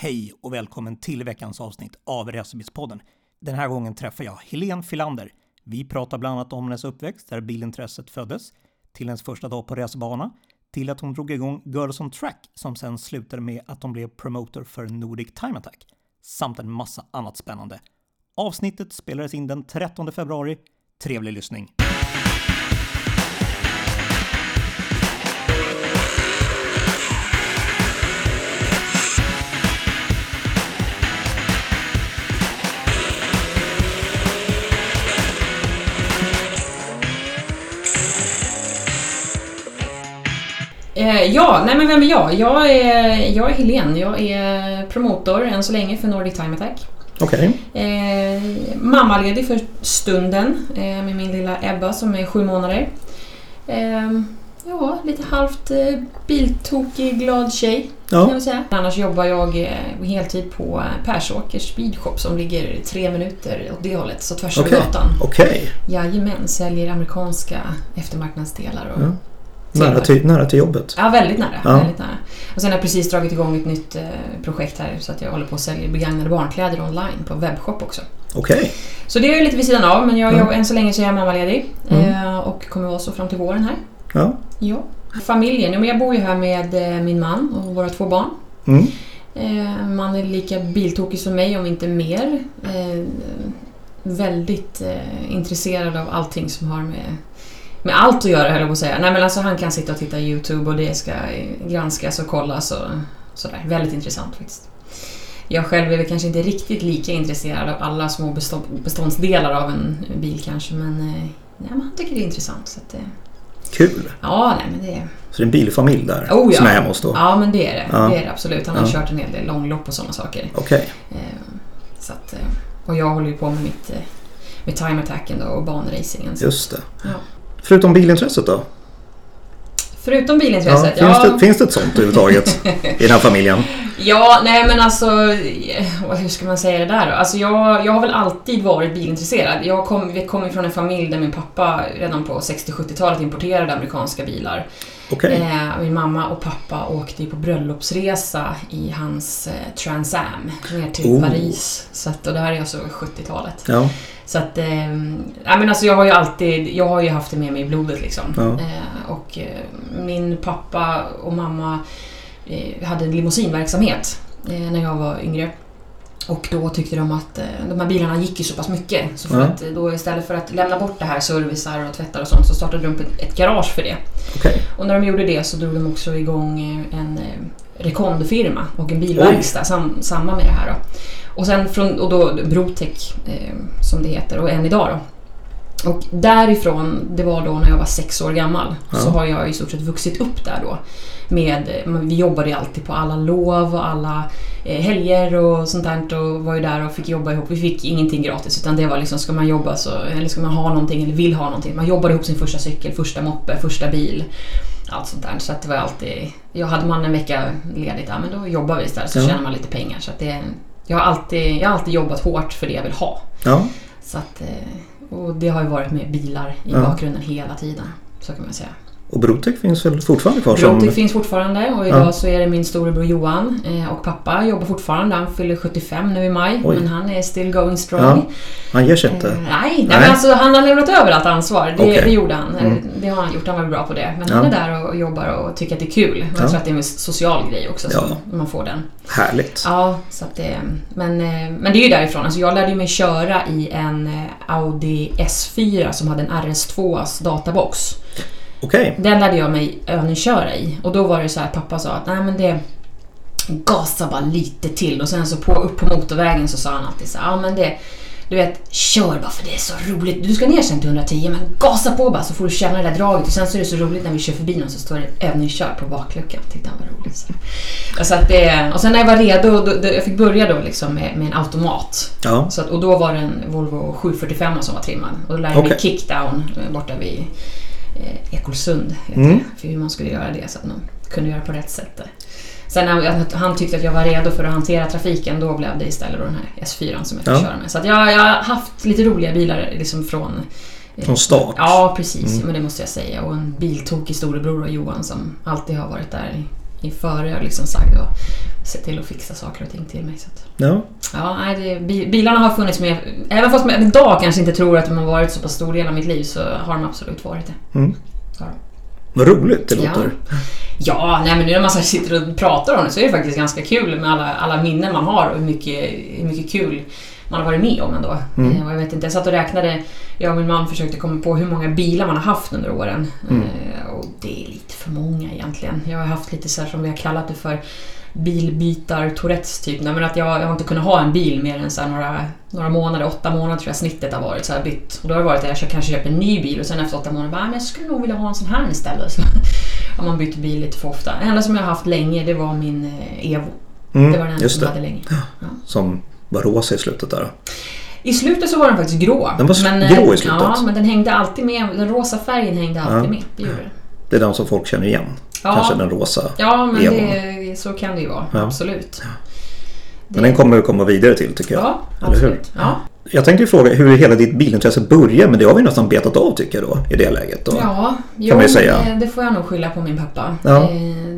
Hej och välkommen till veckans avsnitt av Resebilspodden. Den här gången träffar jag Helene Filander. Vi pratar bland annat om hennes uppväxt, där bilintresset föddes, till hennes första dag på resebana, till att hon drog igång Girls on Track som sen slutade med att hon blev promotor för Nordic Time Attack, samt en massa annat spännande. Avsnittet spelades in den 13 februari. Trevlig lyssning! Ja, nej men vem är jag? Jag är, jag är Helene. Jag är promotor än så länge för Nordic Time Attack. Okej. Eh, mammaledig för stunden eh, med min lilla Ebba som är sju månader. Eh, ja, lite halvt eh, biltokig, glad tjej kan Ja. jag säga. Annars jobbar jag eh, heltid på Persåkers Speedshop som ligger tre minuter åt det hållet, så tvärs över Okej. gatan. Okej. Jajamän, säljer amerikanska eftermarknadsdelar och Ja. Nära till, nära till jobbet. Ja, väldigt nära. Ja. Väldigt nära. Och sen har jag precis dragit igång ett nytt eh, projekt här så att jag håller på att sälja begagnade barnkläder online på webbshop också. Okej. Så det är lite vid sidan av men jag, Ja. jag, än så länge så är jag mammaledig Mm. eh, och kommer vara så fram till våren här. Ja. Ja. Familjen, ja, men jag bor ju här med eh, min man och våra två barn. Mm. Man är lika biltokig som mig om inte mer. Väldigt intresserad av allting som har med med allt att göra höll jag på att säga. Nej men alltså han kan sitta och titta på YouTube och det ska granskas och kollas och sådär. Väldigt intressant faktiskt. Jag själv är väl kanske inte riktigt lika intresserad av alla små bestå- beståndsdelar av en bil kanske men, eh, nej, men han tycker det är intressant. Så att, eh, Kul. ja, nej men det Så det är en bilfamilj där Oh, ja. som är hemma hos då? Ja men det är det. Ja. Det är det absolut. Han har Ja. kört en hel del långlopp och sådana saker. Okej. Eh, Så att, och jag håller ju på med mitt med time attacken då och banracingen. Just det. ja. Förutom bilintresset då? Förutom Ja, bilintresset, finns, ja. Det, finns det ett sånt överhuvudtaget i den här familjen? Ja, nej men alltså, eh, hur ska man säga det där då? Alltså jag, jag har väl alltid varit bilintresserad. Jag kom, vi kommer från en familj där min pappa redan på 60-70-talet importerade amerikanska bilar. Okej. Eh, min mamma och pappa åkte ju på bröllopsresa i hans eh, Trans Am ner till Oh. Paris. Så att, och det här är alltså 70-talet. Ja. Så att, eh, ja, men alltså jag har ju alltid, jag har ju haft det med mig i blodet liksom. Ja. Eh, och eh, min pappa och mamma eh, hade en limousinverksamhet eh, när jag var yngre. Och då tyckte de att eh, de här bilarna gick ju så pass mycket. Så för att eh, då istället för att lämna bort det här, servicar och tvättar och sånt, så startade de upp ett, garage för det. Okej. Och när de gjorde det så drog de också igång eh, en rekondfirma och en bilverkstad sam, samma med det här. Då. Och sen från, och då Brotec eh, som det heter och än idag då. Och därifrån, det var då när jag var sex år gammal, Ja. så har jag i stort sett vuxit upp där då. Med, vi jobbade alltid på alla lov och alla eh, helger och sånt där och var ju där och fick jobba ihop. Vi fick ingenting gratis utan det var liksom, ska man jobba så, eller ska man ha någonting eller vill ha någonting. Man jobbade ihop sin första cykel, första moppe, första bil. Allt sånt där. Så att det var alltid... Jag hade man en vecka ledigt, ja men då jobbar vi istället så Ja. tjänar man lite pengar. Så att det, jag, har alltid, jag har alltid jobbat hårt för det jag vill ha. Ja. Så att, eh, och det har ju varit med bilar i Ja. bakgrunden hela tiden. Så kan man säga. Och Brotec finns väl fortfarande kvar som... Brotec finns fortfarande och idag Ja. så är det min storebror Johan eh, och pappa jobbar fortfarande. Han fyller 75 nu i maj Oj. men han är still going strong. Ja, Han ger sig Eh, inte. nej, nej, Nej. men alltså han har lämnat över allt ansvar. Det, Okej. det gjorde han. Mm. Det har han gjort. Han var bra på det. Men Ja. han är där och, jobbar och tycker att det är kul. Och Ja. Jag tror att det är en social grej också som man får den. Härligt. Ja, så att det, men, eh, men det är ju därifrån. Alltså jag lärde mig köra i en eh, Audi S4 som hade en RS2 databox. Okej. Den lärde jag mig övningsköra i. Och då var det så här, pappa sa att nej men det gasa bara lite till och sen så på, upp på motorvägen så sa han alltid så ja men det du vet, kör bara för det är så roligt. Du ska ner sen till 110 men gasa på bara så får du känna det där draget. Och sen så är det så roligt när vi kör förbi någon så står det övningskör på bakluckan. Han var roligt. Så. Och, så att det, och sen när jag var redo, då, då, jag fick börja då liksom med, med en automat. Ja. Så att, och då var det en Volvo 745 som var trimmad. Och då lärde jag mig Okej. kickdown eh, borta vid eh, Ekolsund. Heter Mm. det, för hur man skulle göra det så att man kunde göra på rätt sätt. där. Sen när han tyckte att jag var redo för att hantera trafiken, då blev det istället den här S4 som jag fick Ja. köra med. Så jag, jag har haft lite roliga bilar liksom från... eh, Från start. Ja, precis. Mm. Men det måste jag säga. Och en biltokig storebror och Johan som alltid har varit där i före liksom sagd och se till att fixa saker och ting till mig. Så att, Ja. ja, nej, det, bi- bilarna har funnits med. Även fast man idag kanske inte tror att de har varit så pass stor del av mitt liv så har de absolut varit det. Mm. Ja. Vad roligt det Ja. låter. Ja, nej men nu när man sitter och pratar om det så är det faktiskt ganska kul med alla, alla minnen man har och hur mycket, hur mycket kul man har varit med om ändå. Mm. Eh, och jag vet inte, jag satt och räknade, jag och min man försökte komma på hur många bilar man har haft under åren. Mm. Eh, och det är lite för många egentligen. Jag har haft lite så här som vi har kallat det för bilbytar Tourettes typ. Nej, men att jag, jag har inte kunnat ha en bil mer än så några, några månader, åtta månader tror jag snittet har varit så här bytt. Och då har det varit att jag kanske köper en ny bil och sen efter åtta månader bara, "Ah, men jag skulle nog vilja ha en sån här istället. Så har man bytt bil lite för ofta. Det enda som jag har haft länge det var min eh, Evo. Mm, Det var den enda som jag hade länge. Som var rosa i slutet där. I slutet så var den faktiskt grå. Den var men, eh, grå i slutet? Ja, men den hängde alltid med. Den rosa färgen hängde alltid Ja. med. Det gjorde. Det är den som folk känner igen. Ja, Kanske den rosa. ja men det, så kan det ju vara. Ja. Absolut. Men den kommer vi komma vidare till tycker jag. Ja, Eller hur? absolut. Ja. Jag tänkte fråga hur hela ditt bilintresse började men det har vi nästan betat av tycker jag då i det läget. Då. Ja, jo, man ju säga. Det, får jag nog skylla på min pappa. Ja. Eh,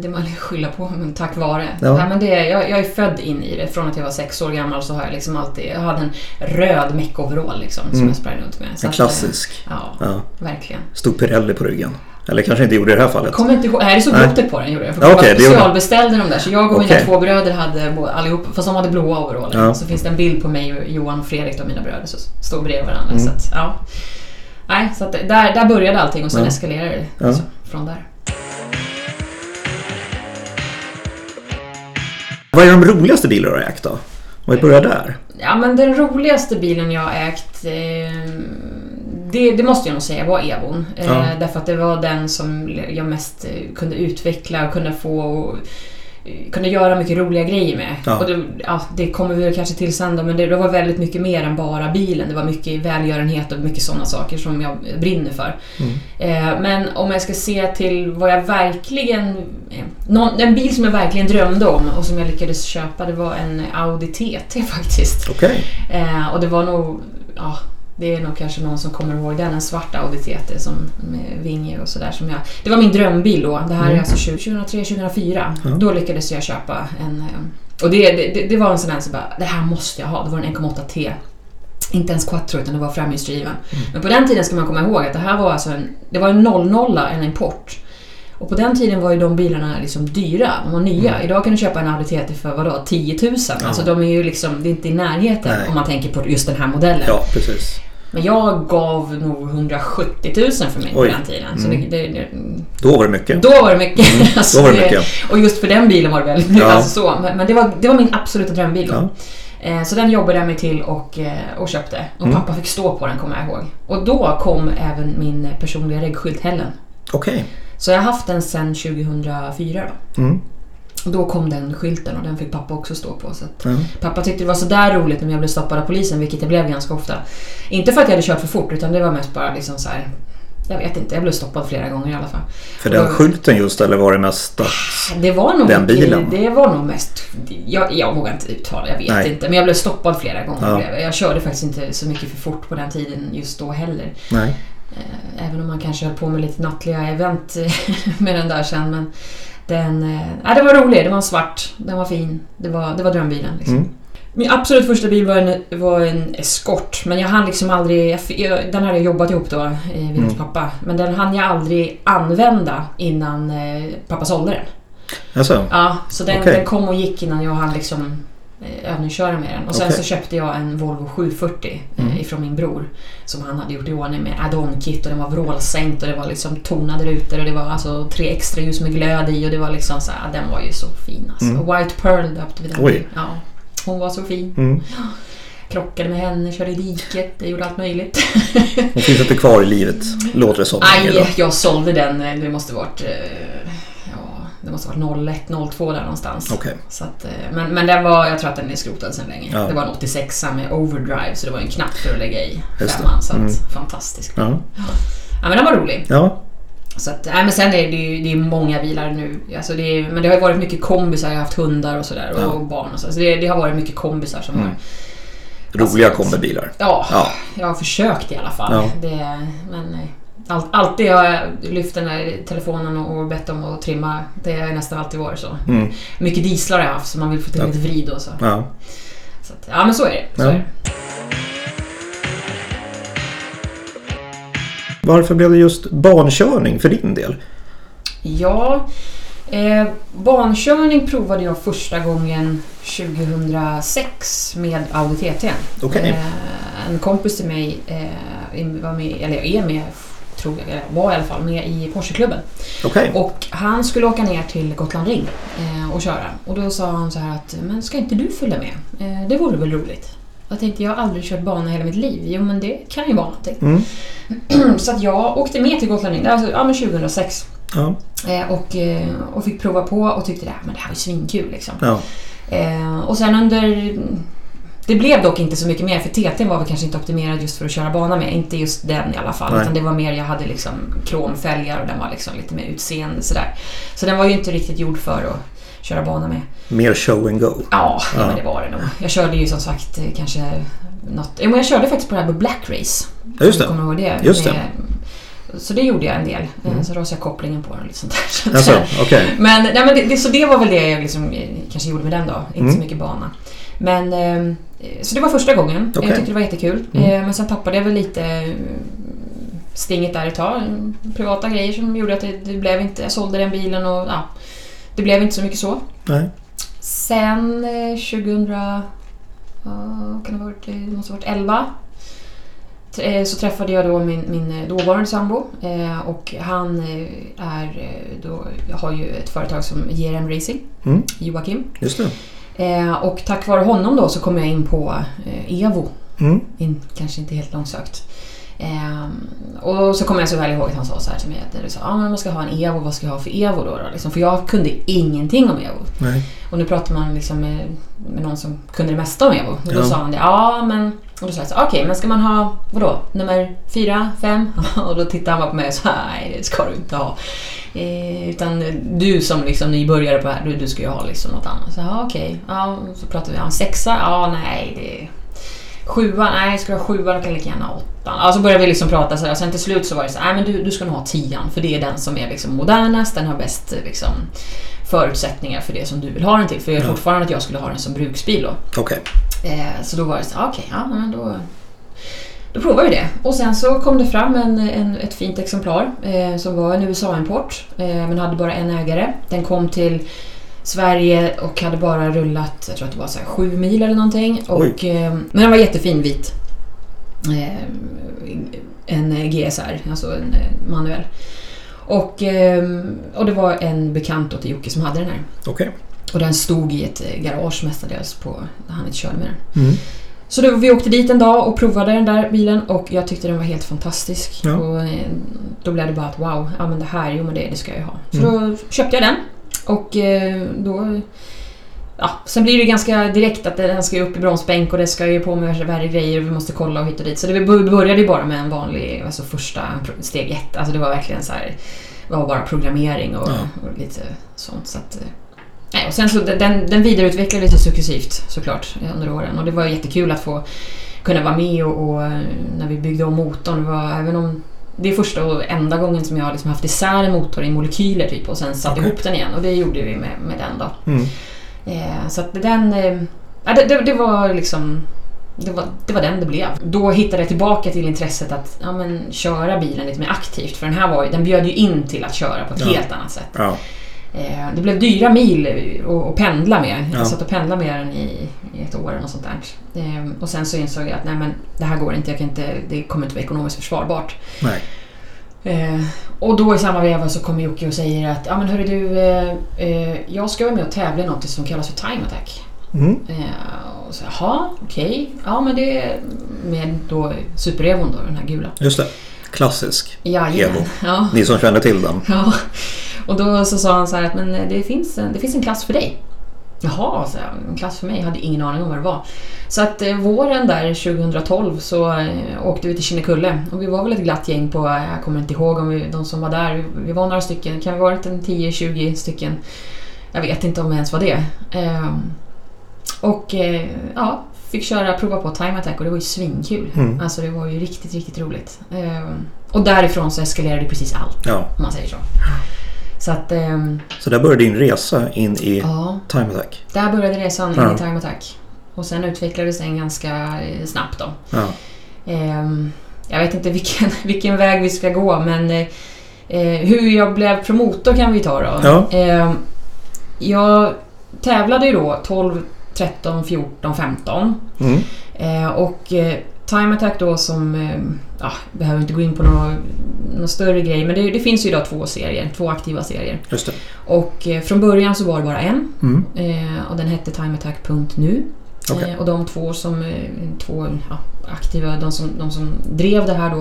Det man skylla på, men tack vare. Ja. Nej, men det, jag, jag är född in i det. Från att jag var sex år gammal så har jag liksom alltid... Jag hade en röd meckoverall liksom, som Mm. jag sprang runt med. Så En att, klassisk. eh, Ja, Ja. verkligen. Stod Pirelli på ryggen. Eller kanske inte gjorde i det här fallet. Kommer inte ihåg, nej det såg Nej. lotet på den gjorde jag. För Ja, jag den. specialbeställde de där. Så jag och mina Okej. två bröder hade allihop, fast de hade blåa overaller. Ja. Så finns det en bild på mig och Johan och Fredrik, då, mina bröder, som står bredvid varandra. Mm. Så att, ja. Nej, så att där, där började allting och sen Ja. eskalerade det liksom, från där. Vad är de roligaste bilar du har ägt då? Om vi börjar där. Ja men den roligaste bilen jag har ägt eh, det, det måste jag nog säga var Evon. Eh, Ja. Därför att det var den som jag mest eh, kunde utveckla och kunde få och, eh, kunde göra mycket roliga grejer med. Ja. Och det, ja, det kommer vi kanske till sen då, men det, det var väldigt mycket mer än bara bilen. Det var mycket välgörenhet och mycket sådana saker som jag brinner för. Mm. Eh, men om jag ska se till vad jag verkligen... Eh, någon, en bil som jag verkligen drömde om och som jag lyckades köpa, det var en Audi TT faktiskt. Okej. Eh, och det var nog, ja, det är nog kanske någon som kommer ihåg den, en svart Audi TT som, med vinge och sådär. Som jag, det var min drömbil då. Det här Mm. är alltså 2003-2004. Ja. Då lyckades jag köpa en... eh, Och det, det, det var en sån där som bara, det här måste jag ha. Det var en 1,8 T. Inte ens quattro utan det var framhjulsdriven. Mm. Men på den tiden ska man komma ihåg att det här var alltså en, det var en 00 en import. Och på den tiden var ju de bilarna liksom dyra, de var nya. Mm. Idag kan du köpa en Audi TT för vadå, 10 000? Alltså de är ju liksom, det är inte i närheten Nej. om man tänker på just den här modellen. Ja, precis. Men jag gav nog 170 000 för mig på den tiden. Så Mm. det, det, Då var det mycket. då var det mycket. Mm, Alltså Då var det det- mycket. Och just för den bilen var det väldigt Ja. alltså så. Men, men det, var, det var min absoluta drömbil. Ja. Eh, Så den jobbade jag mig till och, eh, och köpte. Och Mm. pappa fick stå på den kommer jag ihåg. Och då kom även min personliga reggskylt Helen. Okej. Så jag har haft den sedan 2004 då. Mm. Och då kom den skylten och den fick pappa också stå på. Så Ja. pappa tyckte det var sådär roligt när jag blev stoppad av polisen, vilket jag blev ganska ofta. Inte för att jag hade kört för fort, utan det var mest bara liksom så här. Jag vet inte, jag blev stoppad flera gånger i alla fall. För den skylten just eller var det mest. Det var nog Den bilen? Det var nog mest... Jag, jag vågar inte uttala, jag vet Nej. inte. Men jag blev stoppad flera gånger. Ja. Jag körde faktiskt inte så mycket för fort på den tiden just då heller. Nej. Eh, Även om man kanske höll på med lite nattliga event med den där sen. Men den, nej, det var rolig, den var svart, den var fin. Det var, det var drömbilen. Liksom. Mm. Min absolut första bil var en, var en Escort, men jag hann liksom aldrig... Jag, den hade jag jobbat ihop då, eh, vid Mm. pappa. Men den hann jag aldrig använda innan eh, pappa sålde den. Alltså, Ja, så den, Okej. den kom och gick innan jag hann liksom övningsköra med den. Och sen Okej. så köpte jag en Volvo 740 Mm. eh, ifrån min bror. Som han hade gjort i ordning med add-on-kit och den var vrålsänkt och det var liksom tonade rutor och det var alltså tre extra ljus med glöd i och det var liksom så här, den var ju så fin alltså. Mm. White Pearl döpte vi den Oj. Ja, hon var så fin. mm. Krockade med henne, körde i diket, jag gjorde allt möjligt. Hon finns inte kvar i livet, låter det som. Nej, jag sålde den, eh, det måste varit... det måste varit 01, 02 där någonstans. Okej. Så att, eh, men, men den var, jag tror att den är skrotad sedan länge. Ja. Det var en 86 med overdrive så det var en knapp för att lägga i femman. Så att, Mm. fantastisk. Ja. Ja men den var rolig. ja. Så att, nej, men sen är det ju det är många bilar nu. Alltså det är, men det har ju varit mycket kombisar, jag har haft hundar och sådär och, Ja. och barn och så. så det, det har varit mycket kombisar som Mm. har... Roliga kombibilar. Ja, Ja. jag har försökt i alla fall. Ja. Det, men nej, Allt, alltid jag lyft den här telefonen och bett om att trimma. Det har nästan alltid varit så. Mm. Mycket dieslar har jag haft så man vill få till Ja. lite vrid och så. Ja. så att, ja men så är det. Så Ja. är det. Varför blev det just bankörning för din del? Ja, eh, bankörning provade jag första gången 2006 med Audi TT. Okej. Eh, en kompis till mig eh, var med, eller är med, tror jag, eller var i alla fall med i Porscheklubben. Okej. Och han skulle åka ner till Gotland Ring eh, och köra. Och då sa han så här att, men ska inte du följa med? Eh, det vore väl roligt? Jag tänkte, jag har aldrig kört bana hela mitt liv. Jo, men det kan ju vara någonting. Mm. Så att jag åkte med till Gotland Ring, alltså, ja, men 2006. Ja. Eh, och, eh, och fick prova på och tyckte det, men det här var ju svinkul liksom. Ja. Eh, och sen under... Det blev dock inte så mycket mer för TT var väl kanske inte optimerad just för att köra bana med. Inte just den i alla fall. Nej. Utan det var mer, jag hade liksom kromfälgar och den var liksom lite mer utseende sådär. Så den var ju inte riktigt gjord för att köra bana med. Mer show and go. Ja, Ja. men det var det nog. Jag körde ju som sagt eh, kanske något... Jo, men jag körde faktiskt på det här med Black Race. Ja, just det. kommer ihåg det? Just det. Med- Så det gjorde jag en del. Mm. Så rasade jag kopplingen på den och lite sånt där. Alltså, okej. men, nej, men det, så det var väl det jag liksom, eh, kanske gjorde med den då. Inte Mm. så mycket bana. Men, eh, så det var första gången. Okej. Jag tyckte det var jättekul. Mm. Eh, men sen tappade jag väl lite eh, stinget där ett tag. Privata grejer som gjorde att det, det blev inte... Jag sålde den bilen och ja, det blev inte så mycket så. Nej. Sen eh, 2000... ja, kan det, ha varit, det måste ha varit 11. T- eh, Så träffade jag då min, min eh, dåvarande sambo eh, och han eh, är eh, då, har ju ett företag som JRM Racing, Mm. Joakim. Just det. Eh, Och tack vare honom då så kom jag in på eh, Evo. Mm. In, kanske inte helt långsökt. Ehm, och så kommer jag så väl ihåg att han sa så här till mig att du sa, ah, men man ska ha en Evo, vad ska jag ha för Evo då? då? Liksom, för jag kunde ingenting om Evo. Nej. Och nu pratar man liksom med, med någon som kunde det mesta om Evo. Och då Ja. sa han det, ja men... Och då sa jag så okej men ska man ha, vadå, nummer fyra, fem? och då tittade han bara på mig och sa, nej det ska du inte ha. Eh, utan du som liksom nybörjare på det här, du, du ska ju ha liksom något annat. Så ja okej, ja, så pratade vi om sexa, ja nej det... Sjua, nej ska du ha sjua då kan jag lika gärna ha åttan. Så började vi liksom prata så här. och sen till slut så var det så nej men du, du ska nog ha tian för det är den som är liksom modernast, den har bäst liksom förutsättningar för det som du vill ha den till. För jag är Ja. fortfarande att jag skulle ha den som bruksbil då. Okej. Eh, så då var det så okej, ja men då, då provar vi det. Och sen så kom det fram en, en, ett fint exemplar eh, som var en USA-import eh, men hade bara en ägare. Den kom till Sverige och hade bara rullat, jag tror att det var så här sju mil eller någonting. Och, eh, men den var jättefin vit. Eh, en GSR, alltså en eh, manuell. Och, eh, och det var en bekant till Jocke som hade den här. Okej. Och den stod i ett garage mestadels på, han inte körde med den. Mm. Så då, vi åkte dit en dag och provade den där bilen och jag tyckte den var helt fantastisk. Ja. Och eh, då blev det bara att wow, ja men det här, jo men det, det ska jag ju ha. Så Mm. då köpte jag den och eh, då... Ja, sen blir det ganska direkt att den ska upp i bromsbänk och det ska ju på med värre grejer och vi måste kolla och hit och dit. Så det började ju bara med en vanlig, alltså första steg ett. Alltså det var verkligen så här, det var bara programmering och, Ja. och lite sånt. Så att, eh, Nej, och sen så den, den vidareutvecklades ju successivt såklart under åren och det var jättekul att få kunna vara med och, och när vi byggde om motorn. Det var även om det är första och enda gången som jag har liksom haft isär en motor i molekyler typ och sen satt Okej. ihop den igen och det gjorde vi med, med den då. Mm. Eh, så att den... Eh, det, det, det var liksom... Det var, det var den det blev. Då hittade jag tillbaka till intresset att ja, men, köra bilen lite mer aktivt. För den här var, den bjöd ju in till att köra på ett Ja. helt annat sätt. Ja. Eh, det blev dyra mil att pendla med. Ja. Jag satt och pendlade med den i, i ett år eller sånt där. Eh, och sen så insåg jag att nej men det här går inte, jag kan inte det kommer inte vara ekonomiskt försvarbart. Nej. Eh, och då i samma veva så kommer Jocke och säger att ja men hörru du, eh, eh, jag ska vara med och tävla i något som kallas för time attack. Mm. Eh, och så, jaha, okej. Ja men det är med då Super-Evon då, den här gula. Just det. Klassisk. Jajamän. Evo. Ja. Ni som känner till den. Ja, och då så sa han så här att men det finns en, det finns en klass för dig. Jaha, så en klass för mig. Jag hade ingen aning om vad det var. Så att eh, våren där 2012 så eh, åkte vi till Kinnekulle och vi var väl ett glatt gäng på, eh, jag kommer inte ihåg om vi, de som var där, vi, vi var några stycken, kan vi ha varit en 10-20 stycken? Jag vet inte om det ens var det. Ehm, och eh, ja, fick köra, prova på Time Attack och det var ju svinkul. Mm. Alltså det var ju riktigt, riktigt roligt. Ehm, Och därifrån så eskalerade precis allt, Ja. om man säger så. Så att, ehm, Så där började din resa in i ja, Time Attack. där började resan in Ja. i Time Attack. Och sen utvecklades den ganska eh, snabbt då. Ja. Ehm, jag vet inte vilken, vilken väg vi ska gå men eh, hur jag blev promotor kan vi ta då. Ja. Ehm, jag tävlade ju då 12, 13, 14, 15. Mm. Eh, och Time Attack då som, ja, behöver inte gå in på någon, någon större grej men det, det finns ju idag två serier, två aktiva serier. Just det. Och eh, från början så var det bara en Mm. eh, och den hette timeattack.nu. Okej. Eh, och de två som eh, två ja, aktiva, de som, de som drev det här då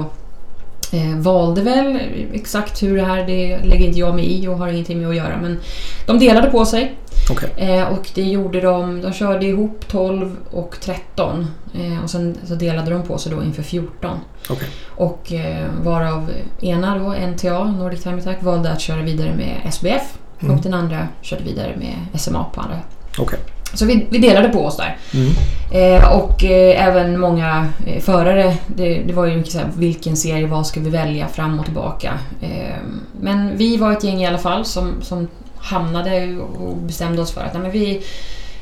eh, valde väl exakt hur det här, det lägger inte jag mig i och har ingenting med att göra men de delade på sig Okej. eh, och det gjorde de, de körde ihop 12 och 13 eh, och sen så delade de på sig då inför 14 Okej. och eh, varav ena då, NTA, Nordic Time Attack, valde att köra vidare med SBF Mm. och den andra körde vidare med SMA på andra. Okej. Så vi, vi delade på oss där. Mm. Eh, och eh, även många eh, förare, det, det var ju mycket så här, vilken serie, vad ska vi välja fram och tillbaka. Eh, men vi var ett gäng i alla fall som, som hamnade och bestämde oss för att nej, men vi,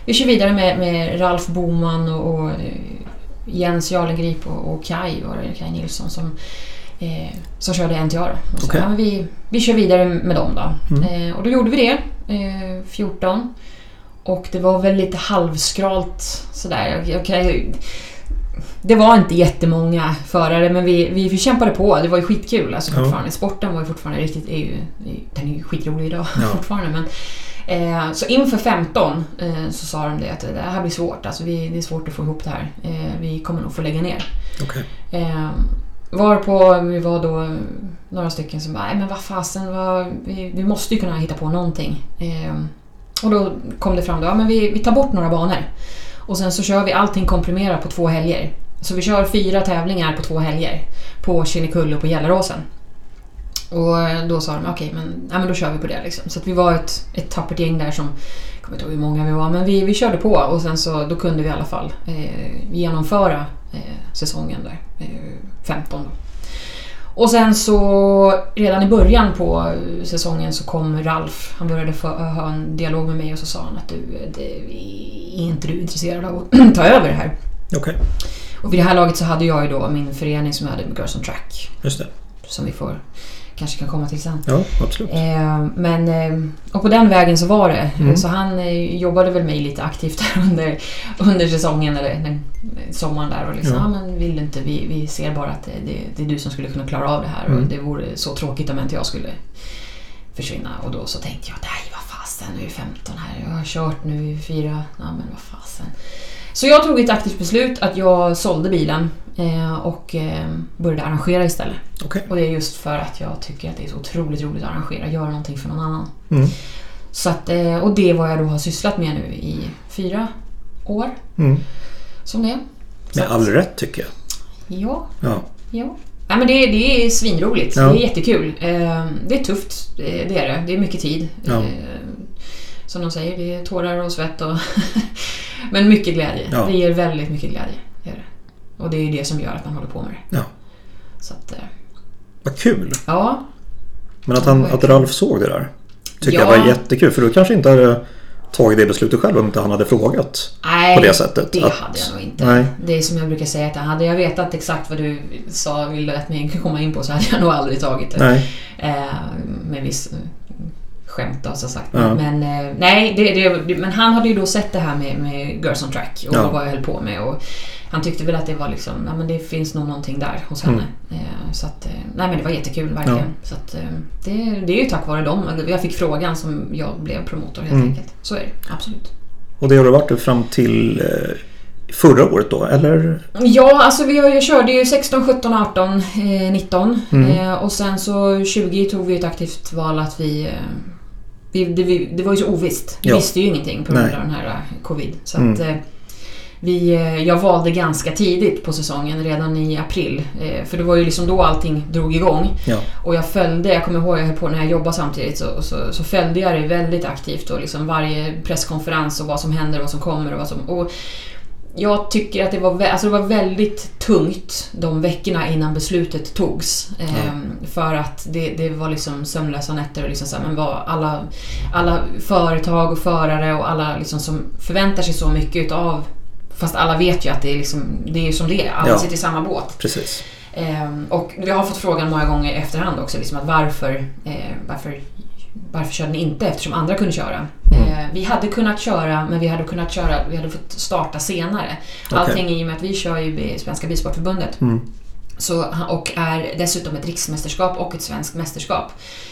vi kör vidare med, med Ralf Boman och, och eh, Jens Jarlengrip och, och Kai, var det, Kai Nilsson som, eh, som körde NTA. Då. Och så, Okej. ja, men vi, vi kör vidare med dem då. Mm. Eh, och då gjorde vi det, eh, 14. Och det var väl lite halvskralt sådär. Jag. Det var inte jättemånga förare men vi, vi, vi kämpade på. Det var ju skitkul alltså Ja. fortfarande. Sporten var ju fortfarande riktigt... Är ju, den är ju skitrolig idag Ja. fortfarande. Men, eh, så inför 15 eh, så sa de det att det här blir svårt. Alltså vi, det är svårt att få ihop det här. Eh, vi kommer nog få lägga ner. Okej. Eh, varpå vi var då några stycken som bara, "Nej, men vad fasen, vad, vi, vi måste ju kunna hitta på någonting. Eh, och då kom det fram då, ja, men vi, vi tar bort några banor. Och sen så kör vi allting komprimerat på två helger. Så vi kör fyra tävlingar på två helger. På Kinnekulle och på Gelleråsen. Och eh, då sa de, okej men, ja, men då kör vi på det liksom. Så att vi var ett, ett tappert gäng där som, jag kommer inte ihåg hur många vi var, men vi, vi körde på och sen så då kunde vi i alla fall eh, genomföra eh, säsongen där, eh, 15 då. Och sen så redan i början på säsongen så kom Ralf. Han började få, eh, ha en dialog med mig och så sa han att du, eh, det, är inte du intresserad av att ta över det här? Okej. Och vid det här laget så hade jag ju då min förening som jag hade med Girls on Track. Just det. Som vi får, kanske kan komma till sen. Ja, absolut. Eh, men, eh, och på den vägen så var det. Mm. Så han eh, jobbade väl mig lite aktivt där under, under säsongen, eller den, sommaren där. Och liksom, Ja. ja. men vill du inte, vi, vi ser bara att det, det, det är du som skulle kunna klara av det här. Mm. Och det vore så tråkigt om inte jag skulle försvinna. Och då så tänkte jag, nej vad fasen, nu är det 15 här. Jag har kört nu i fyra, ja men vad fasen. Så jag tog ett aktivt beslut att jag sålde bilen eh, och eh, började arrangera istället. Okej. Och det är just för att jag tycker att det är så otroligt roligt att arrangera, göra någonting för någon annan. Mm. Så att, eh, och det är vad jag då har sysslat med nu i fyra år. Mm. Som det är. Så Med att- all rätt tycker jag. Ja, Ja. ja. Nej, men det, det är svinroligt. Ja. Det är jättekul. Det är tufft, det är det. Det är mycket tid. Ja. Som de säger, det är tårar och svett och... men mycket glädje. Ja. Det ger väldigt mycket glädje. Är det. Och det är ju det som gör att man håller på med det. Ja. Så att, eh, Vad kul. ja. Men att, han, att Ralf såg det där. Tycker Ja. jag var jättekul. För du kanske inte hade tagit det beslutet själv om inte han hade frågat. Nej, På det sättet, det att- hade jag nog inte. Nej. Det är som jag brukar säga, att hade jag vetat exakt vad du sa ville att mig komma in på så hade jag nog aldrig tagit det. Nej. Eh, med viss skämt då, så sagt. Ja. Men eh, nej, det, det, men han hade ju då sett det här med, med Girls on Track och Ja. vad jag höll på med. Och han tyckte väl att det var liksom, nej men det finns nog någonting där hos Mm. henne. Eh, så att, eh, nej men det var jättekul verkligen. Så att, det, det är ju tack vare dem. Jag fick frågan som jag blev promotor helt Mm. enkelt. Så är det, absolut. Och det har du varit fram till förra året då, eller? Ja, alltså vi, jag körde ju 16, 17, 18, eh, 19 Mm. och sen så 20 tog vi ett aktivt val att vi... Det, vi det var ju så ovisst. Vi Ja. visste ju ingenting på grund av den här eh, covid. Så Mm. att, eh, vi, eh, jag valde ganska tidigt på säsongen, redan i april. För det var ju liksom då allting drog igång. Ja. Och jag följde, jag kommer ihåg jag höll på när jag jobbade samtidigt, så, så, så följde jag det väldigt aktivt och liksom varje presskonferens och vad som händer och vad som kommer och vad som... Och jag tycker att det var, alltså det var väldigt tungt de veckorna innan beslutet togs. Ehm, För att det, det var liksom sömnlösa nätter och liksom så här, men vad alla, alla företag och förare och alla liksom som förväntar sig så mycket utav Fast alla vet ju att det är, liksom, det är som det är, alla Ja. sitter i samma båt. Precis. Ehm, och vi har fått frågan många gånger i efterhand också, liksom att varför, eh, varför, varför körde ni inte eftersom andra kunde köra? Mm. Eh, vi hade kunnat köra, men vi hade kunnat köra, vi hade fått starta senare. Okej. Allting i och med att vi kör ju i Svenska Bilsportförbundet Mm. så, och är dessutom ett riksmästerskap och ett svenskt mästerskap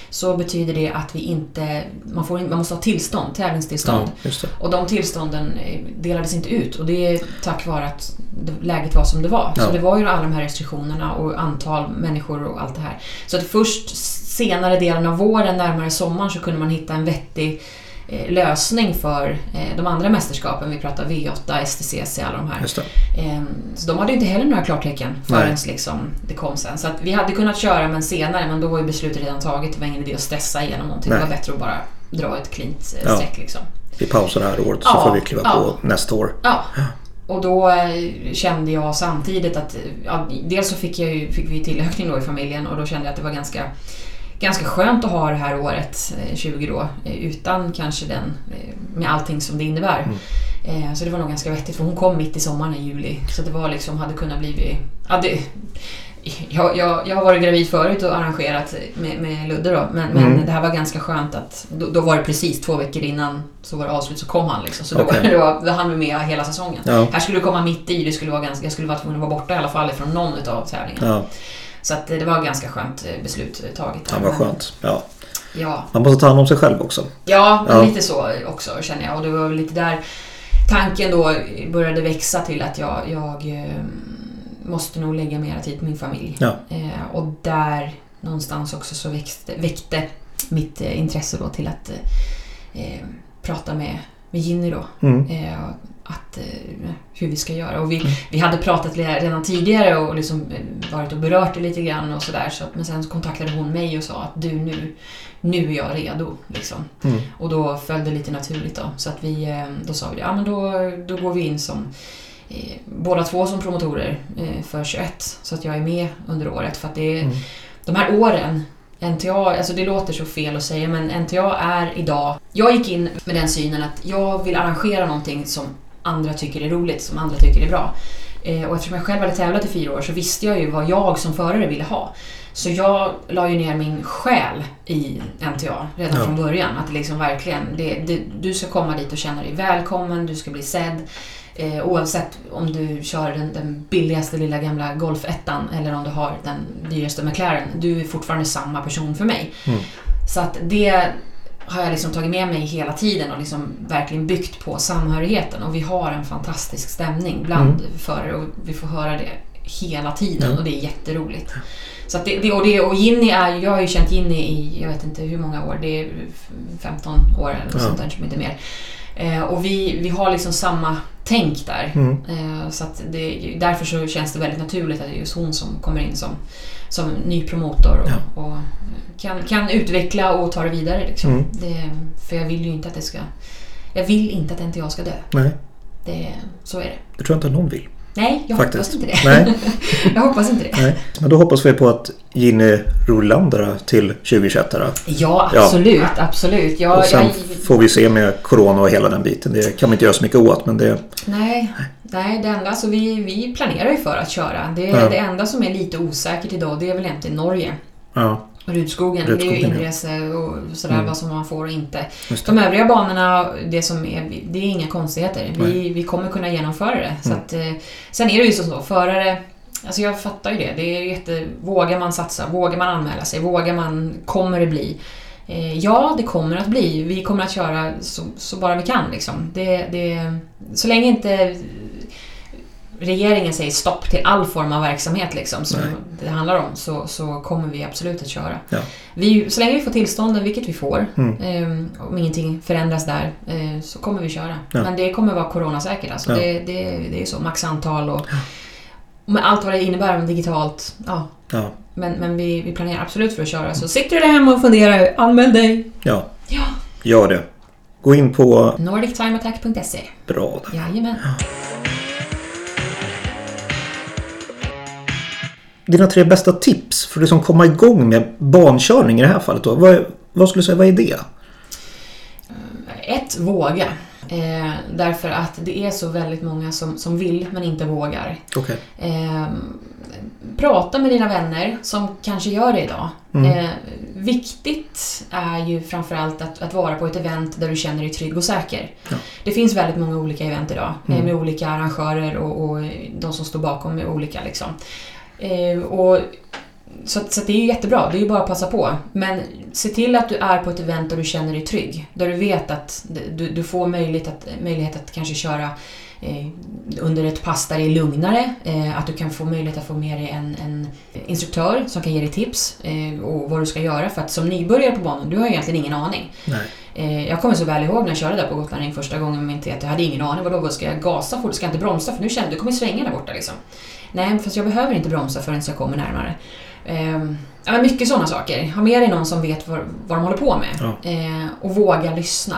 så betyder det att vi inte, man, får, man måste ha tillstånd, tävlingstillstånd. Ja. Och de tillstånden eh, delades inte ut och det är tack vare att läget var som det var. Ja. Så det var ju alla de här restriktionerna och antal människor och allt det här. Så att först senare delen av våren, närmare sommaren, så kunde man hitta en vettig eh, lösning för eh, de andra mästerskapen. Vi pratar V8, STCC, alla de här. Ehm, Så de hade inte heller några klartecken förrän liksom det kom sen. Så att vi hade kunnat köra men senare, men då var ju beslutet redan taget. Det var ingen idé att stressa igenom någonting. Nej. Det var bättre att bara dra ett cleant eh, Ja. streck liksom. Vi pausar det här året så Ja, får vi kliva ja. på nästa år. Ja. Och då kände jag samtidigt att, ja, dels så fick, jag ju, fick vi tillökning då i familjen och då kände jag att det var ganska, ganska skönt att ha det här året, eh, 20 då, eh, utan kanske den, eh, med allting som det innebär. Mm. Eh, Så det var nog ganska vettigt för hon kom mitt i sommaren i juli. Så det var liksom, hade kunnat bli... Ja, det, jag, jag, jag har varit gravid förut och arrangerat med, med Ludde då, men, men Mm. det här var ganska skönt att... Då, då var det precis två veckor innan så var det avslut så kom han liksom. Så då, det var, då hann vi med hela säsongen. Ja. Här skulle det komma mitt i, det skulle vara ganska, jag skulle vara tvungen att vara borta i alla fall från någon av tävlingarna. Ja, Så att det var ganska skönt eh, beslut eh, taget. där. ja, vad skönt. Ja. Ja, Man måste ta hand om sig själv också. Ja, Ja. lite så också känner jag. Och det var väl lite där tanken då började växa till att jag, jag eh, måste nog lägga mera tid på min familj. Ja. Eh, och där någonstans också så växte, väckte mitt intresse då till att eh, prata med, med Ginny då. Mm. Eh, att, eh, hur vi ska göra. Och vi, Mm. vi hade pratat redan tidigare och liksom eh, varit och berört det lite grann och sådär. Så att- men sen kontaktade hon mig och sa att du nu, nu är jag redo. Liksom. Mm. Och då föll det lite naturligt då. Så att vi, eh, då sa vi ja men då, då går vi in som eh, båda två som promotorer eh, för 21. Så att jag är med under året. För att det är, Mm. de här åren NTA, alltså det låter så fel att säga men NTA är idag... Jag gick in med den synen att jag vill arrangera någonting som andra tycker är roligt, som andra tycker är bra. Eh, och eftersom jag själv hade tävlat i fyra år så visste jag ju vad jag som förare ville ha. Så jag la ju ner min själ i NTA redan Ja. från början. Att liksom verkligen, det, det, du ska komma dit och känna dig välkommen, du ska bli sedd. Eh, oavsett om du kör den, den billigaste lilla gamla Golf 1 eller om du har den dyraste McLaren. Du är fortfarande samma person för mig. Mm. Så att det har jag liksom tagit med mig hela tiden och liksom verkligen byggt på samhörigheten. Och vi har en fantastisk stämning bland Mm. förare och vi får höra det hela tiden Ja. och det är jätteroligt. Så det, det, och, det, och Ginny är, jag har ju känt Ginny i, jag vet inte hur många år, det är 15 år eller något Ja. sånt där, som inte mer. Eh, och vi, vi har liksom samma tänk där. Mm. Eh, så det, därför så känns det väldigt naturligt att det är just hon som kommer in som, som ny promotor och, och kan, kan utveckla och ta det vidare. Liksom. Mm. Det, för jag vill ju inte att det ska... Jag vill inte att NTA ska dö. Nej, Det, så är det. det tror jag inte någon vill. Nej, jag Faktiskt. hoppas inte det. Nej. jag hoppas inte det. Nej. Men då hoppas vi på att Ginny Rolander till 2021. Då. Ja, Ja. absolut. absolut. Jag, Och sen jag, får vi se med Corona och hela den biten. Det kan vi inte göra så mycket åt men det... nej, nej, det enda, alltså vi, vi planerar ju för att köra. Det, Ja. det enda som är lite osäkert idag, det är väl egentligen Norge. Ja, Rudskogen, det är ju inrese och sådär Mm. vad som man får och inte. De övriga banorna, det som är, det är inga konstigheter. Vi, Nej. vi kommer kunna genomföra det. Så Mm. att, eh, sen är det ju så, så förare, alltså jag fattar ju det. Det är jätte, vågar man satsa? Vågar man anmäla sig? Vågar man? Kommer det bli? Eh, ja, det kommer att bli. Vi kommer att köra så, så bara vi kan. Liksom. Det, det, så länge inte regeringen säger stopp till all form av verksamhet liksom, som Nej. det handlar om så, så kommer vi absolut att köra. Ja. Vi, så länge vi får tillstånden, vilket vi får, Mm. Ehm, om ingenting förändras där eh, så kommer vi köra. Ja. Men det kommer vara coronasäkert. Alltså. Ja. Det, det, det är så, maxantal och med allt vad det innebär med digitalt. Ja. Ja, Men, men vi, vi planerar absolut för att köra. Så sitter du där hemma och funderar, anmäl dig! ja. Ja. Gör det. Gå in på... Nordictimeattack.se Bra där. Jajamän. Dina tre bästa tips för att liksom komma igång med bankörning i det här fallet då? Vad, vad skulle du säga, vad är det? Ett, våga. Eh, därför att det är så väldigt många som, som vill men inte vågar. Okej. Eh, prata med dina vänner som kanske gör det idag. Mm. Eh, viktigt är ju framförallt att, att vara på ett event där du känner dig trygg och säker. Ja. Det finns väldigt många olika event idag eh, Mm. med olika arrangörer och, och de som står bakom är olika. Liksom. Eh, och, så, så det är ju jättebra, det är ju bara att passa på. Men se till att du är på ett event där du känner dig trygg. Där du vet att du, du får möjlighet att, möjlighet att kanske köra eh, under ett pass där det är lugnare. Eh, att du kan få möjlighet att få med dig en, en instruktör som kan ge dig tips eh, och vad du ska göra. För att som nybörjare på banan, du har egentligen ingen aning. Jag kommer så väl ihåg när jag körde där på Gotland första gången med min TT. Jag hade ingen aning. Vadå, vad ska jag gasa fort? Ska jag inte bromsa? För nu känner jag, du kommer svänga där borta liksom. Nej, fast jag behöver inte bromsa förrän jag kommer närmare. Ehm, men mycket sådana saker. Ha med dig någon som vet vad, vad de håller på med. Ja. Eh, och våga lyssna.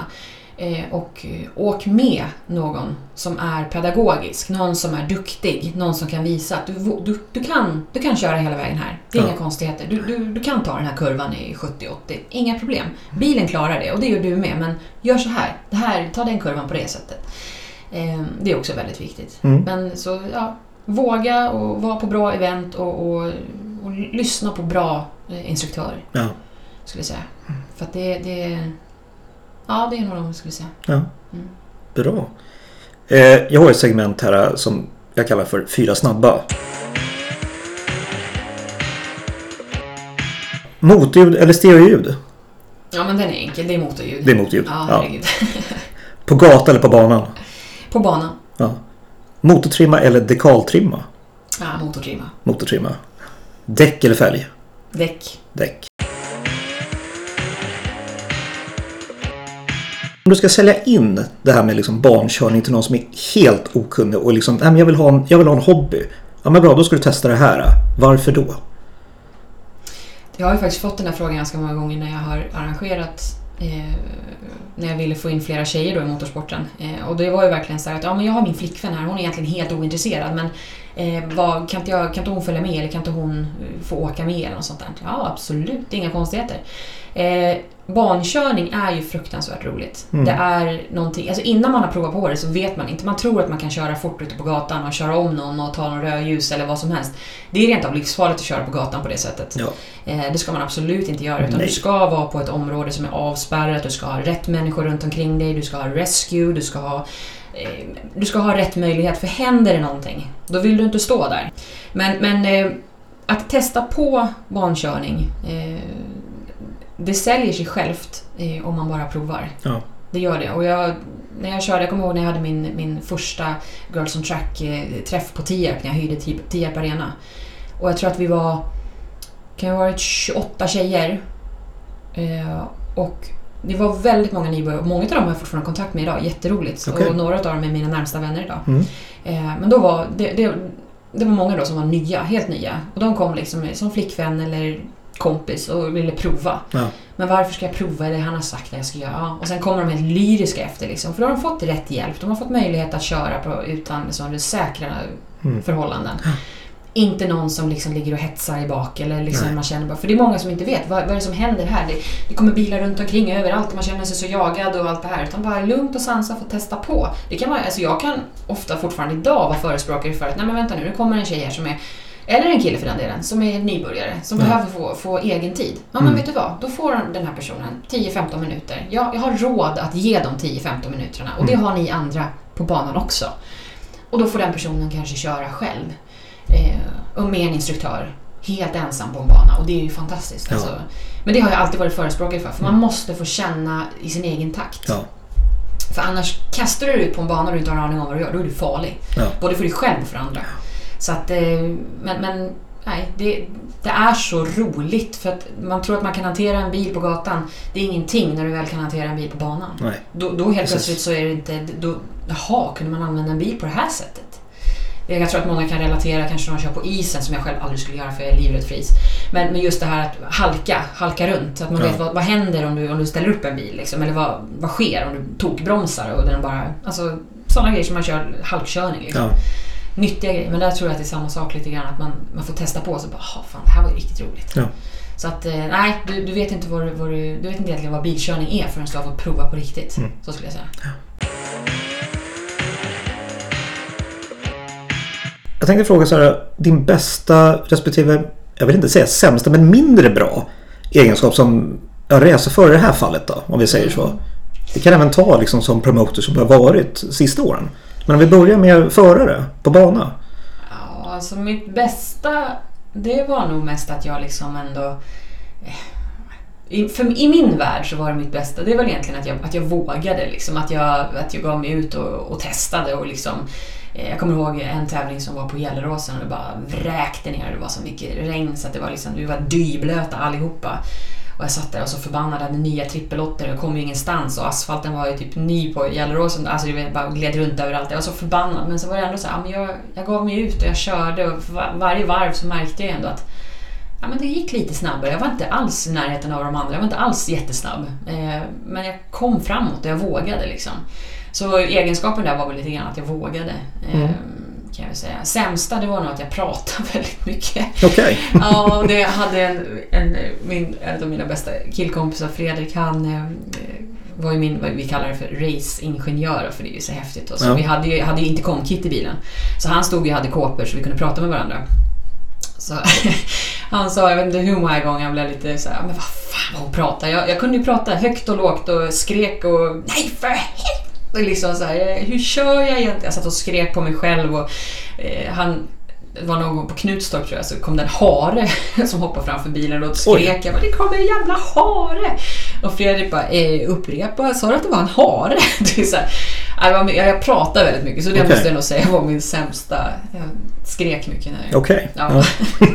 Eh, och eh, åk med någon som är pedagogisk, någon som är duktig, någon som kan visa att du, du, du, kan, du kan köra hela vägen här. Det är Ja. inga konstigheter. Du, du, du kan ta den här kurvan i 70-80. Inga problem. Bilen klarar det och det gör du med. Men gör så här. Det här ta den kurvan på det sättet. Eh, det är också väldigt viktigt. Mm. Men så, ja, våga och vara på bra event och, och, och lyssna på bra eh, instruktörer, Ja. skulle jag säga. För att det, det... Ja, det är nog de skulle säga. ja. Mm. Bra. Eh, jag har ett segment här eh, som jag kallar för Fyra snabba. Motljud eller stereoljud? Ja, men den är enkel. Det är motorljud. Det är motljud. Ja, Ja. På gata eller på banan? På banan. Motortrimma eller dekaltrimma? Ja, motortrimma. Motortrimma. Däck eller fälg? Däck. Däck. Om du ska sälja in det här med liksom barnkörning till någon som är helt okunnig och liksom, nej men jag vill ha en, jag vill ha en hobby. Ja men bra, då ska du testa det här. Varför då? Jag har ju faktiskt fått den här frågan ganska många gånger när jag har arrangerat eh, när jag ville få in flera tjejer då i motorsporten. Eh, och det var ju verkligen så här att ja, men jag har min flickvän här, hon är egentligen helt ointresserad men eh, vad, kan, inte jag, kan inte hon följa med eller kan inte hon eh, få åka med eller något sånt där? Ja, absolut, inga konstigheter. Eh, barnkörning är ju fruktansvärt roligt. Mm. Det är någonting, alltså innan man har provat på det så vet man inte. Man tror att man kan köra fort ute på gatan och köra om någon och ta någon rödljus eller vad som helst. Det är rent av livsfarligt att köra på gatan på det sättet. Ja. Eh, Det ska man absolut inte göra. Utan Nej. du ska vara på ett område som är avspärrat, du ska ha rätt människor runt omkring dig, du ska ha rescue, du ska ha eh, du ska ha rätt möjlighet, för händer det någonting, då vill du inte stå där. Men, men eh, att testa på barnkörning, eh, det säljer sig självt eh, om man bara provar. Ja. Det gör det. Och jag, när jag körde, jag kommer ihåg när jag hade min, min första Girls on Track-träff på Tierp, när jag hyrde Ti- Tierp Arena. Och jag tror att vi var, kan ha varit 28 tjejer. Eh, och det var väldigt många nybörjare och många av dem har jag fortfarande kontakt med idag. Jätteroligt. Okej. Och några av dem är mina närmsta vänner idag. Mm. Eh, men då var det, det, det var många då som var nya, helt nya. Och de kom liksom som flickvän eller kompis och ville prova. Ja. Men varför ska jag prova? Eller han har sagt att jag ska göra. Ja. Och sen kommer de helt lyriska efter liksom. För då har de fått rätt hjälp. De har fått möjlighet att köra på, utan liksom, säkra Mm. förhållanden. Inte någon som liksom ligger och hetsar i bak. Eller liksom Nej. man känner bara, för det är många som inte vet vad, vad är det som händer här. Det, det kommer bilar runt omkring överallt och man känner sig så jagad och allt det här. Utan bara lugnt och sansat få testa på. Det kan vara, alltså jag kan ofta fortfarande idag vara förespråkare för att nej men vänta nu, nu kommer en tjej här som är eller en kille för den delen, som är nybörjare, som Ja. behöver få, få egen tid. Ja, men Mm. vet du vad? Då får den här personen 10-15 minuter. Jag, jag har råd att ge de 10-15 minuterna och det Mm. har ni andra på banan också. Och då får den personen kanske köra själv. Eh, och med en instruktör. Helt ensam på en bana och det är ju fantastiskt. Ja. Alltså. Men det har jag alltid varit förespråkare för, för man måste få känna i sin egen takt. Ja. För annars kastar du dig ut på en bana och du inte har en aning om vad du gör, då är du farlig. Ja. Både för dig själv och för andra. Så att, eh, men, men nej, det, det är så roligt för att man tror att man kan hantera en bil på gatan. Det är ingenting när du väl kan hantera en bil på banan. Nej. Då, då helt Precis. plötsligt så är det inte... Då, jaha, kunde man använda en bil på det här sättet? Jag tror att många kan relatera kanske när de kör på isen som jag själv aldrig skulle göra för jag är livrädd för is. Men, men just det här att halka, halka runt. Att man Ja. vet vad, vad händer om du, om du ställer upp en bil liksom, Eller vad, vad sker om du tokbromsar och den bara... Alltså sådana grejer som man kör halkkörning liksom. Ja. Nyttiga grejer. Men där tror jag att det är samma sak lite grann. Att man, man får testa på och så bara, "Jaha, fan det här var ju riktigt roligt. Ja. Så att, eh, nej, du, du vet inte vad vad du, du vet inte egentligen vad bilkörning är förrän du har fått prova på riktigt. Mm. Så skulle jag säga. Jag tänkte fråga så här, din bästa respektive, jag vill inte säga sämsta, men mindre bra egenskap som ja, racerförare i det här fallet då, om vi säger så. Det kan även ta liksom som promotor som har varit sista åren. Men om vi börjar med förare på bana. Ja, alltså mitt bästa, det var nog mest att jag liksom ändå... Eh, I, för, I min värld så var det mitt bästa, det var egentligen att jag, att jag vågade. Liksom, att, jag, att jag gav mig ut och, och testade. Och liksom, eh, jag kommer ihåg en tävling som var på Gelleråsen och det bara vräkte ner. Det var så mycket regn så att det var liksom, vi var dyblöta allihopa. Och jag satt där och så förbannad, hade nya trippellotter och kom ju ingenstans och asfalten var ju typ ny på Gelleråsen. Alltså det bara gled runt överallt. Jag var så förbannad men så var det ändå så här, men jag, jag gav mig ut och jag körde och varje varv så märkte jag ändå att ja, men det gick lite snabbare. Jag var inte alls i närheten av de andra. Jag var inte alls jättesnabb. Eh, men jag kom framåt och jag vågade liksom. Så egenskapen där var väl lite grann att jag vågade. Eh, Mm. Kan jag säga. Sämsta det var nog att jag pratade väldigt mycket. Okej. Ja, och det hade en, en, min, en av mina bästa killkompisar, Fredrik, han eh, var ju min, vad vi kallar det för raceingenjör, för det är ju så häftigt. Och så Ja. Vi hade ju, hade ju inte kom-kit i bilen. Så han stod och hade kåpor så vi kunde prata med varandra. Så han sa, jag vet inte hur många gånger han blev lite så här, men vad fan vad hon pratar. Jag, jag kunde ju prata högt och lågt och skrek och nej för helvete! Liksom så här, hur kör jag egentligen? Jag satt och skrek på mig själv och eh, han var någon gång på Knutstorp tror jag, så kom det en hare som hoppade framför bilen och skrek jag bara det kommer en jävla hare! Och Fredrik bara eh, upprepa, sa du att det var en hare? Det är så här, jag, var- jag pratar väldigt mycket så det Okej. måste jag nog säga var min sämsta. Jag skrek mycket när jag... Okej. Ja. Ja.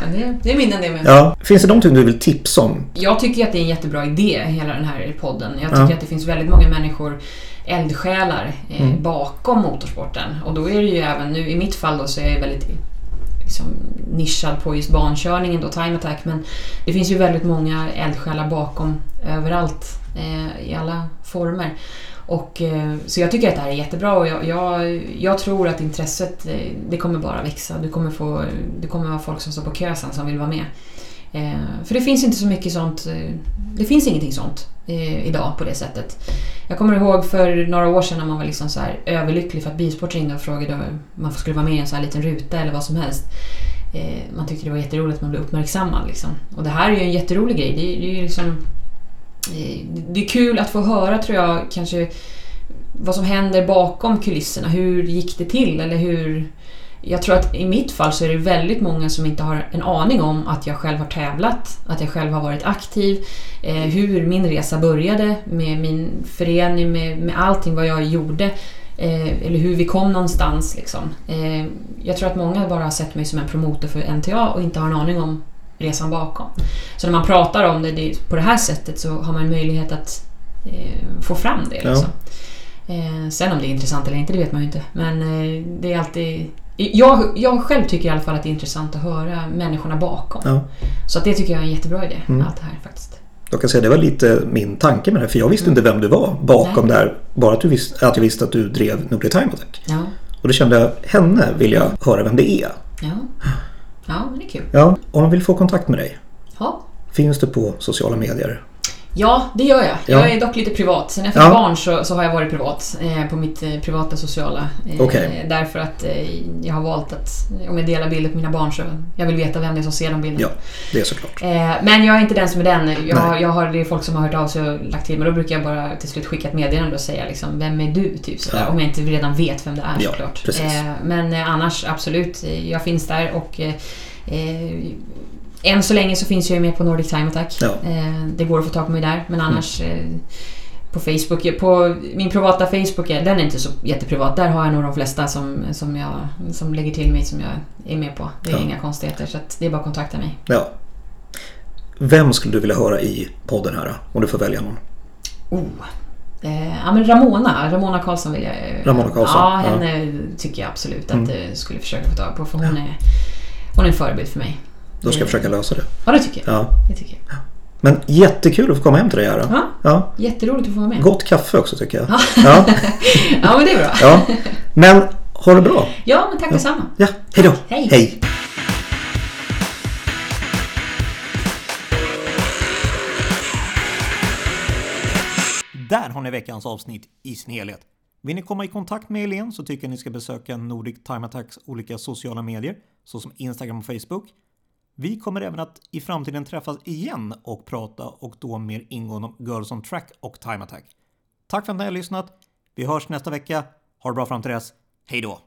Men det, det är minnen det med. Ja. Finns det någonting du vill tipsa om? Jag tycker att det är en jättebra idé, hela den här podden. Jag tycker Ja. att det finns väldigt många människor, eldsjälar, eh, Mm. bakom motorsporten. Och då är det ju även, nu i mitt fall då så är jag väldigt liksom, nischad på just bankörningen då, time attack. Men det finns ju väldigt många eldsjälar bakom överallt, eh, i alla former. Och, eh, så jag tycker att det här är jättebra och jag, jag, jag tror att intresset eh, det kommer bara växa. Du kommer, få, det kommer vara folk som står på kö sen som vill vara med. Eh, för det finns inte så mycket sånt. Eh, det finns ingenting sånt eh, idag på det sättet. Jag kommer ihåg för några år sedan när man var liksom så här överlycklig för att Bilsport ringde och frågade om man skulle vara med i en sån här liten ruta eller vad som helst. Eh, man tyckte det var jätteroligt att man blev uppmärksammad. Liksom. Och det här är ju en jätterolig grej. Det, är- det är liksom... Eh, det är kul att få höra tror jag kanske vad som händer bakom kulisserna. Hur gick det till? Eller hur... Jag tror att i mitt fall så är det väldigt många som inte har en aning om att jag själv har tävlat, att jag själv har varit aktiv, eh, hur min resa började med min förening, med, med allting vad jag gjorde. Eh, eller hur vi kom någonstans. Liksom. Eh, jag tror att många bara har sett mig som en promotor för NTA och inte har en aning om resan bakom. Så när man pratar om det, det på det här sättet så har man möjlighet att eh, få fram det. Ja. Liksom. Eh, sen om det är intressant eller inte, det vet man ju inte. Men eh, det är alltid... Jag, jag själv tycker i alla fall att det är intressant att höra människorna bakom. Ja. Så att det tycker jag är en jättebra idé, Mm. allt det här faktiskt. Jag kan säga det var lite min tanke med det här, för jag visste inte vem du var bakom Nej. här. Bara att, du visste, att jag visste att du drev Nordic Time Attack. Ja, Och då kände jag, henne vill jag höra vem det är. ja. Ja, det är kul. Ja, om man vill få kontakt med dig, Ja. finns du på sociala medier? Ja, det gör jag. Ja. Jag är dock lite privat. Sen fick Ja. barn så, så har jag varit privat eh, på mitt eh, privata sociala. Eh, Okej. Därför att eh, jag har valt att om jag delar bilder på mina barn så jag vill veta vem det är som ser de bilderna. Ja, det är såklart. Eh, men jag är inte den som är den. Jag, jag har, det är folk som har hört av sig och lagt till men då brukar jag bara till slut skicka ett meddelande och säga liksom, vem är du? Typ, sådär, Ja. Om jag inte redan vet vem det är såklart. Eh, men annars absolut, jag finns där och än så länge så finns jag ju med på Nordic Time Attack. Ja. Eh, det går att få tag på mig där men Mm. annars eh, på Facebook, på min privata Facebook, den är inte så jätteprivat. Där har jag nog de flesta som, som, jag, som lägger till mig som jag är med på. Det är Ja. inga konstigheter så det är bara att kontakta mig. Ja. Vem skulle du vilja höra i podden här om du får välja någon? Oh. Eh, ja men Ramona, Ramona Karlsson vill jag... Ramona Karlsson, Ja, ja. henne tycker jag absolut att Mm. skulle försöka få tag på för hon är, hon är en förebild för mig. Då ska jag försöka lösa det. Ja, det tycker jag. Ja. Det tycker jag. Men jättekul att få komma hem till dig här. Ja, Ja. jätteroligt att få vara med. Gott kaffe också tycker jag. Ja. Ja. Ja, men det är bra. Ja. Men Ha det bra! Ja, men tack ja. detsamma. Ja, hej då! Hej! hej. Där har ni veckans avsnitt i sin helhet. Vill ni komma i kontakt med Helene så tycker jag ni ska besöka Nordic Time Attacks olika sociala medier såsom Instagram och Facebook. Vi kommer även att i framtiden träffas igen och prata och då mer ingående om Girls on Track och Time Attack. Tack för att ni har lyssnat. Vi hörs nästa vecka. Ha det bra fram till dess. Hej då!